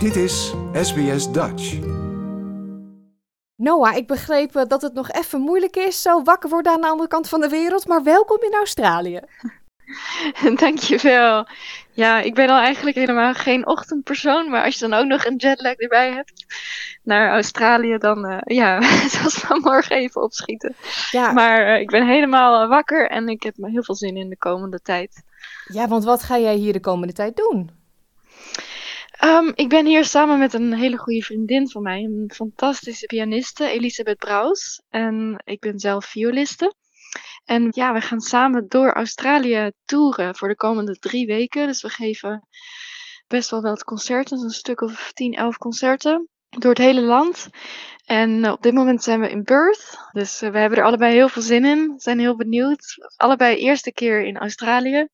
Dit is SBS Dutch. Noah, ik begreep eh, dat het nog even moeilijk is zo wakker worden aan de andere kant van de wereld, maar welkom in Australië. Dankjewel. Ja, ik ben al eigenlijk helemaal geen ochtendpersoon, maar als je dan ook nog een jetlag erbij hebt naar Australië, dan uh, ja, zoals dan morgen even opschieten. Ja. Maar uh, ik ben helemaal wakker en ik heb me heel veel zin in de komende tijd. Ja, want wat ga jij hier de komende tijd doen? Um, ik ben hier samen met een hele goede vriendin van mij, een fantastische pianiste, Elisabeth Braus. En ik ben zelf violiste. En ja, we gaan samen door Australië toeren voor de komende drie weken. Dus we geven best wel wat concerten, een stuk of 10, 11 concerten door het hele land. En op dit moment zijn we in Perth. Dus uh, we hebben er allebei heel veel zin in. Zijn heel benieuwd. Allebei eerste keer in Australië.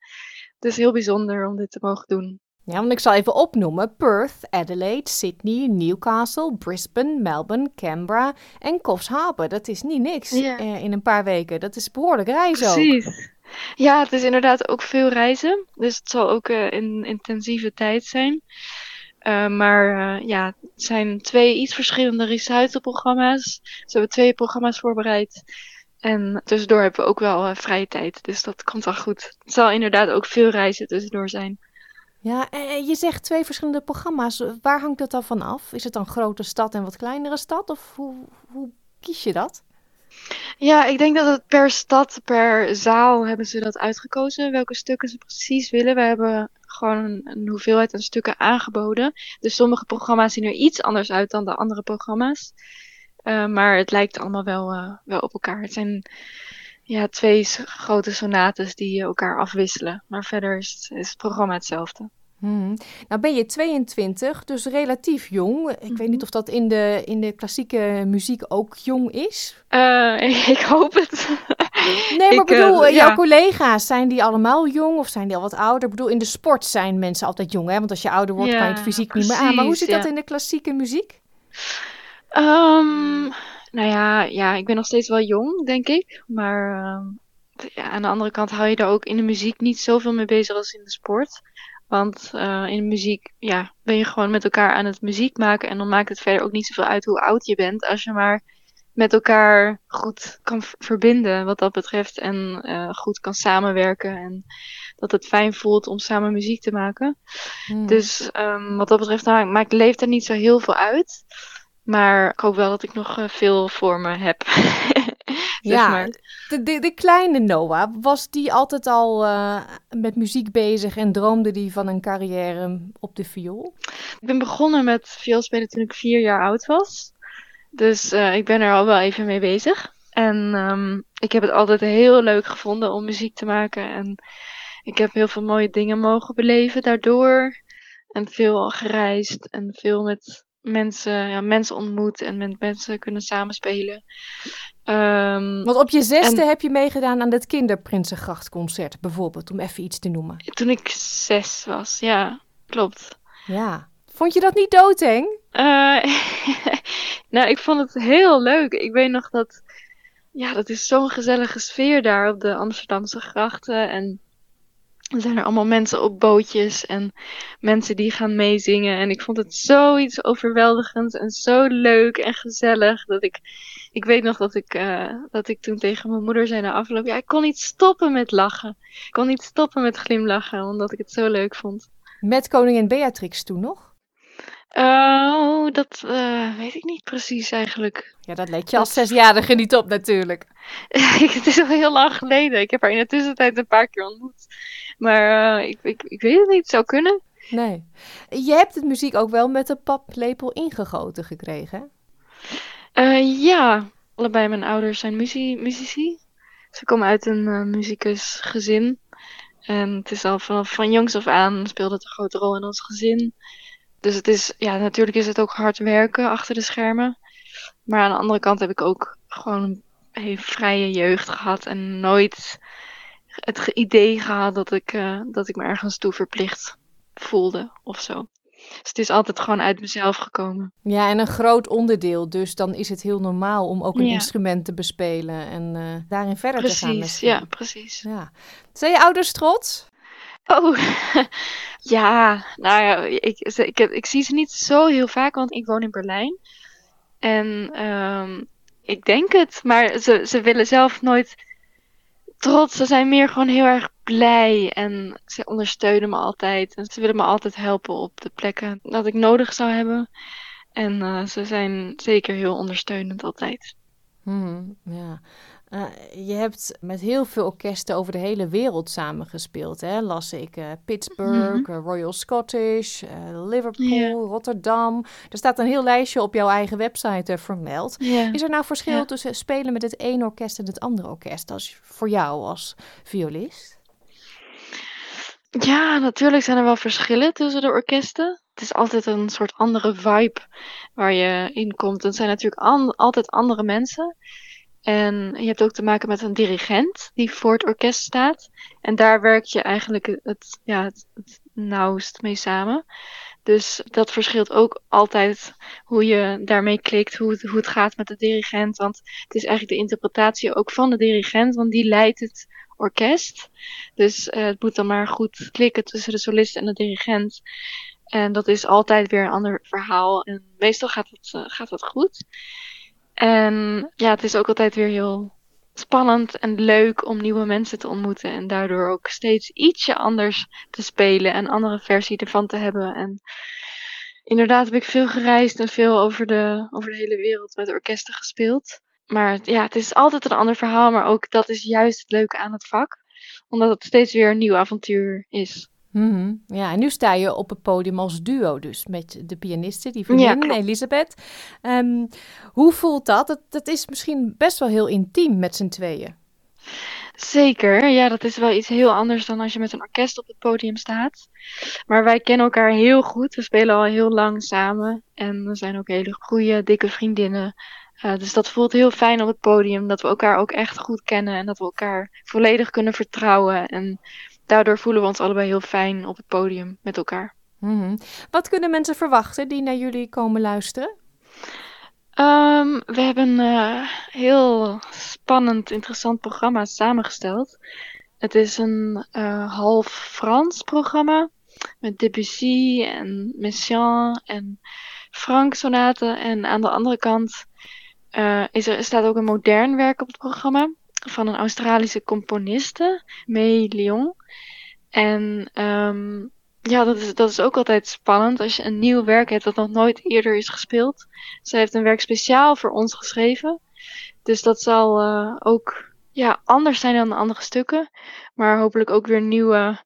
Dus heel bijzonder om dit te mogen doen. Ja, want ik zal even opnoemen: Perth, Adelaide, Sydney, Newcastle, Brisbane, Melbourne, Canberra en Coffs Harbour. Dat is niet niks eh, in een paar weken. Dat is behoorlijk reizen Precies. Ja, het is inderdaad ook veel reizen. Dus het zal ook uh, een intensieve tijd zijn. Uh, maar ja, het zijn twee iets verschillende recitalprogramma's. Ze hebben twee programma's voorbereid. En tussendoor hebben we ook wel vrije tijd. Dus dat komt wel goed. Het zal inderdaad ook veel reizen tussendoor zijn. Ja, en je zegt twee verschillende programma's. Waar hangt dat dan van af? Is het dan grote stad en wat kleinere stad? Of hoe, hoe kies je dat? Ja, ik denk dat het per stad, per zaal hebben ze dat uitgekozen. Welke stukken ze precies willen. We hebben gewoon een, hoeveelheid aan stukken aangeboden. Dus sommige programma's zien er iets anders uit dan de andere programma's. Uh, maar het lijkt allemaal wel, uh, wel op elkaar. Het zijn ja, twee grote sonates die elkaar afwisselen. Maar verder is, is het programma hetzelfde. Hmm. Nou ben je 22, dus relatief jong. Ik weet niet mhm. of dat in de, in de klassieke muziek ook jong is. Uh, ik hoop het. Nee, maar ik bedoel, uh, jouw collega's, zijn die allemaal jong of zijn die al wat ouder? Ik bedoel, in de sport zijn mensen altijd jong, hè? Want als je ouder wordt, kan je het fysiek niet meer aan. Maar hoe zit dat in de klassieke muziek? Um, nou ja, ja, ik ben nog steeds wel jong, denk ik. Maar uh, ja, aan de andere kant hou je er ook in de muziek niet zoveel mee bezig als in de sport. Want uh, in de muziek ja, ben je gewoon met elkaar aan het muziek maken. En dan maakt het verder ook niet zoveel uit hoe oud je bent. Als je maar met elkaar goed kan verbinden wat dat betreft. En uh, goed kan samenwerken. En dat het fijn voelt om samen muziek te maken. Hmm. Dus um, wat dat betreft nou, maakt leeftijd niet zo heel veel uit. Maar ik hoop wel dat ik nog uh, veel voor me heb. ja, maar. de, de, de, kleine Noah, was die altijd al uh, met muziek bezig en droomde die van een carrière op de viool? Ik ben begonnen met vioolspelen toen ik vier jaar oud was. Dus uh, ik ben er al wel even mee bezig. En um, ik heb het altijd heel leuk gevonden om muziek te maken. En ik heb heel veel mooie dingen mogen beleven daardoor. En veel gereisd en veel met mensen, ja, mensen ontmoet en met mensen kunnen samenspelen. Um, Want op je zesde heb je meegedaan aan het Kinderprinsengrachtconcert, bijvoorbeeld, om even iets te noemen. Toen ik zes was, ja, klopt. Ja. Vond je dat niet doodeng? Uh, nou, ik vond het heel leuk. Ik weet nog dat, ja, dat is zo'n gezellige sfeer daar op de Amsterdamse grachten. En er zijn er allemaal mensen op bootjes en mensen die gaan meezingen. En ik vond het zoiets overweldigends en zo leuk en gezellig. Dat ik, ik weet nog dat ik, uh, dat ik toen tegen mijn moeder zei na afloop. Ja, ik kon niet stoppen met lachen. Ik kon niet stoppen met glimlachen, omdat ik het zo leuk vond. Met koningin Beatrix toen nog? Oh, dat uh, weet ik niet precies eigenlijk. Ja, dat leek je als zesjarige niet op natuurlijk. het is al heel lang geleden. Ik heb haar in de tussentijd een paar keer ontmoet. Maar uh, ik, ik, ik weet het niet, het zou kunnen. Nee. Je hebt het muziek ook wel met de paplepel ingegoten gekregen? Uh, ja, allebei mijn ouders zijn muzie muzici. Ze komen uit een uh, muzikusgezin. En het is al vanaf van jongs af aan speelde het een grote rol in ons gezin. Dus het is, ja, natuurlijk is het ook hard werken achter de schermen. Maar aan de andere kant heb ik ook gewoon een vrije jeugd gehad en nooit het idee gehad dat ik, uh, dat ik me ergens toe verplicht voelde of zo. Dus het is altijd gewoon uit mezelf gekomen. Ja, en een groot onderdeel. Dus dan is het heel normaal om ook een instrument te bespelen en uh, daarin verder precies, te gaan. Precies, ja, precies. Ja. Zijn je ouders trots? Oh, ja. Nou ja, ik, ik, ik, zie ze niet zo heel vaak, want ik woon in Berlijn. En um, ik denk het, maar ze, ze willen zelf nooit trots. Ze zijn meer gewoon heel erg blij en ze ondersteunen me altijd. En ze willen me altijd helpen op de plekken dat ik nodig zou hebben. En uh, ze zijn zeker heel ondersteunend altijd. Hmm, ja. Uh, je hebt met heel veel orkesten over de hele wereld samengespeeld, hè? las ik. Uh, Pittsburgh, mm -hmm. Royal Scottish, Liverpool, yeah. Rotterdam. Er staat een heel lijstje op jouw eigen website vermeld. Yeah. Is er nou verschil yeah. tussen spelen met het ene orkest en het andere orkest als voor jou als violist? Ja, natuurlijk zijn er wel verschillen tussen de orkesten. Het is altijd een soort andere vibe waar je in komt. Het zijn natuurlijk an altijd andere mensen. En je hebt ook te maken met een dirigent die voor het orkest staat. En daar werk je eigenlijk het, ja, het, nauwst mee samen. Dus dat verschilt ook altijd hoe je daarmee klikt, hoe het, hoe het gaat met de dirigent. Want het is eigenlijk de interpretatie ook van de dirigent, want die leidt het orkest. Dus uh, het moet dan maar goed klikken tussen de solist en de dirigent. En dat is altijd weer een ander verhaal. En meestal gaat het, uh, gaat het goed. En ja, het is ook altijd weer heel spannend en leuk om nieuwe mensen te ontmoeten. En daardoor ook steeds ietsje anders te spelen en andere versie ervan te hebben. En inderdaad heb ik veel gereisd en veel over de, over de hele wereld met orkesten gespeeld. Maar ja, het is altijd een ander verhaal, maar ook dat is juist het leuke aan het vak. Omdat het steeds weer een nieuw avontuur is. Mm Ja, en nu sta je op het podium als duo dus met de pianiste, die vriendin ja, Elisabeth. Um, hoe voelt dat? dat? Dat is misschien best wel heel intiem met z'n tweeën. Zeker, ja, dat is wel iets heel anders dan als je met een orkest op het podium staat. Maar wij kennen elkaar heel goed. We spelen al heel lang samen en we zijn ook hele goede, dikke vriendinnen. Uh, dus dat voelt heel fijn op het podium, dat we elkaar ook echt goed kennen en dat we elkaar volledig kunnen vertrouwen. En daardoor voelen we ons allebei heel fijn op het podium met elkaar. Mm -hmm. Wat kunnen mensen verwachten die naar jullie komen luisteren? Um, we hebben een uh, heel spannend, interessant programma samengesteld. Het is een uh, half Frans programma met Debussy en Messiaen en Frank sonaten. En aan de andere kant uh, is er, staat ook een modern werk op het programma van een Australische componiste, May Lyon. En um, ja, dat is, dat is ook altijd spannend als je een nieuw werk hebt dat nog nooit eerder is gespeeld. Zij heeft een werk speciaal voor ons geschreven. Dus dat zal uh, ook ja, anders zijn dan de andere stukken. Maar hopelijk ook weer nieuwe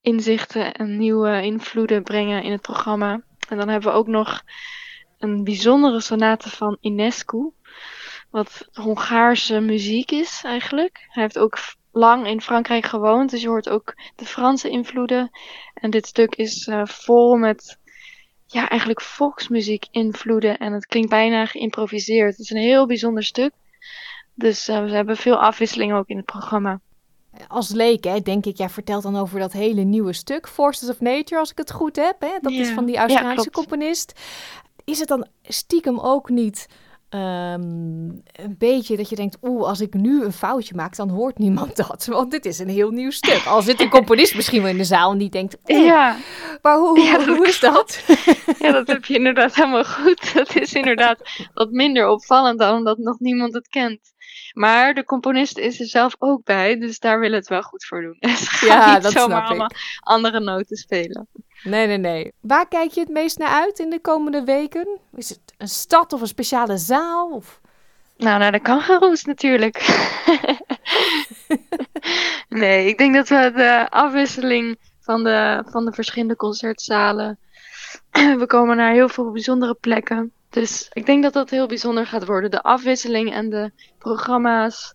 inzichten en nieuwe invloeden brengen in het programma. En dan hebben we ook nog een bijzondere sonate van Inescu. Wat Hongaarse muziek is eigenlijk. Hij heeft ook lang in Frankrijk gewoond, dus je hoort ook de Franse invloeden. En dit stuk is uh, vol met ja, eigenlijk volksmuziek invloeden en het klinkt bijna geïmproviseerd. Het is een heel bijzonder stuk. Dus uh, we hebben veel afwisseling ook in het programma. Als leek, hè, denk ik, jij vertelt dan over dat hele nieuwe stuk, Forces of Nature, als ik het goed heb. Hè? Dat is van die Australische ja, componist. Is het dan stiekem ook niet Um, een beetje dat je denkt, oeh, als ik nu een foutje maak, dan hoort niemand dat. Want dit is een heel nieuw stuk. Al zit een componist misschien wel in de zaal en die denkt, ja. maar hoe, ja, hoe is dat? Ja, dat heb je inderdaad helemaal goed. Dat is inderdaad wat minder opvallend dan omdat nog niemand het kent. Maar de componist is er zelf ook bij, dus daar willen we het wel goed voor doen. Dus ja, dat zomaar snap allemaal ik. andere noten spelen. Nee, nee, nee. Waar kijk je het meest naar uit in de komende weken? Is het een stad of een speciale zaal? Of... Nou, naar de kangaroes natuurlijk. nee, ik denk dat we de afwisseling van de, van de verschillende concertzalen. we komen naar heel veel bijzondere plekken. Dus ik denk dat dat heel bijzonder gaat worden. De afwisseling en de programma's.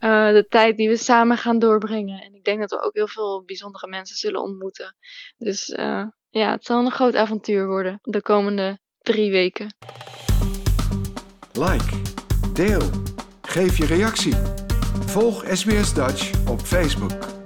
Uh, de tijd die we samen gaan doorbrengen. En ik denk dat we ook heel veel bijzondere mensen zullen ontmoeten. Dus uh, ja, het zal een groot avontuur worden de komende drie weken. Like, deel, geef je reactie. Volg SBS Dutch op Facebook.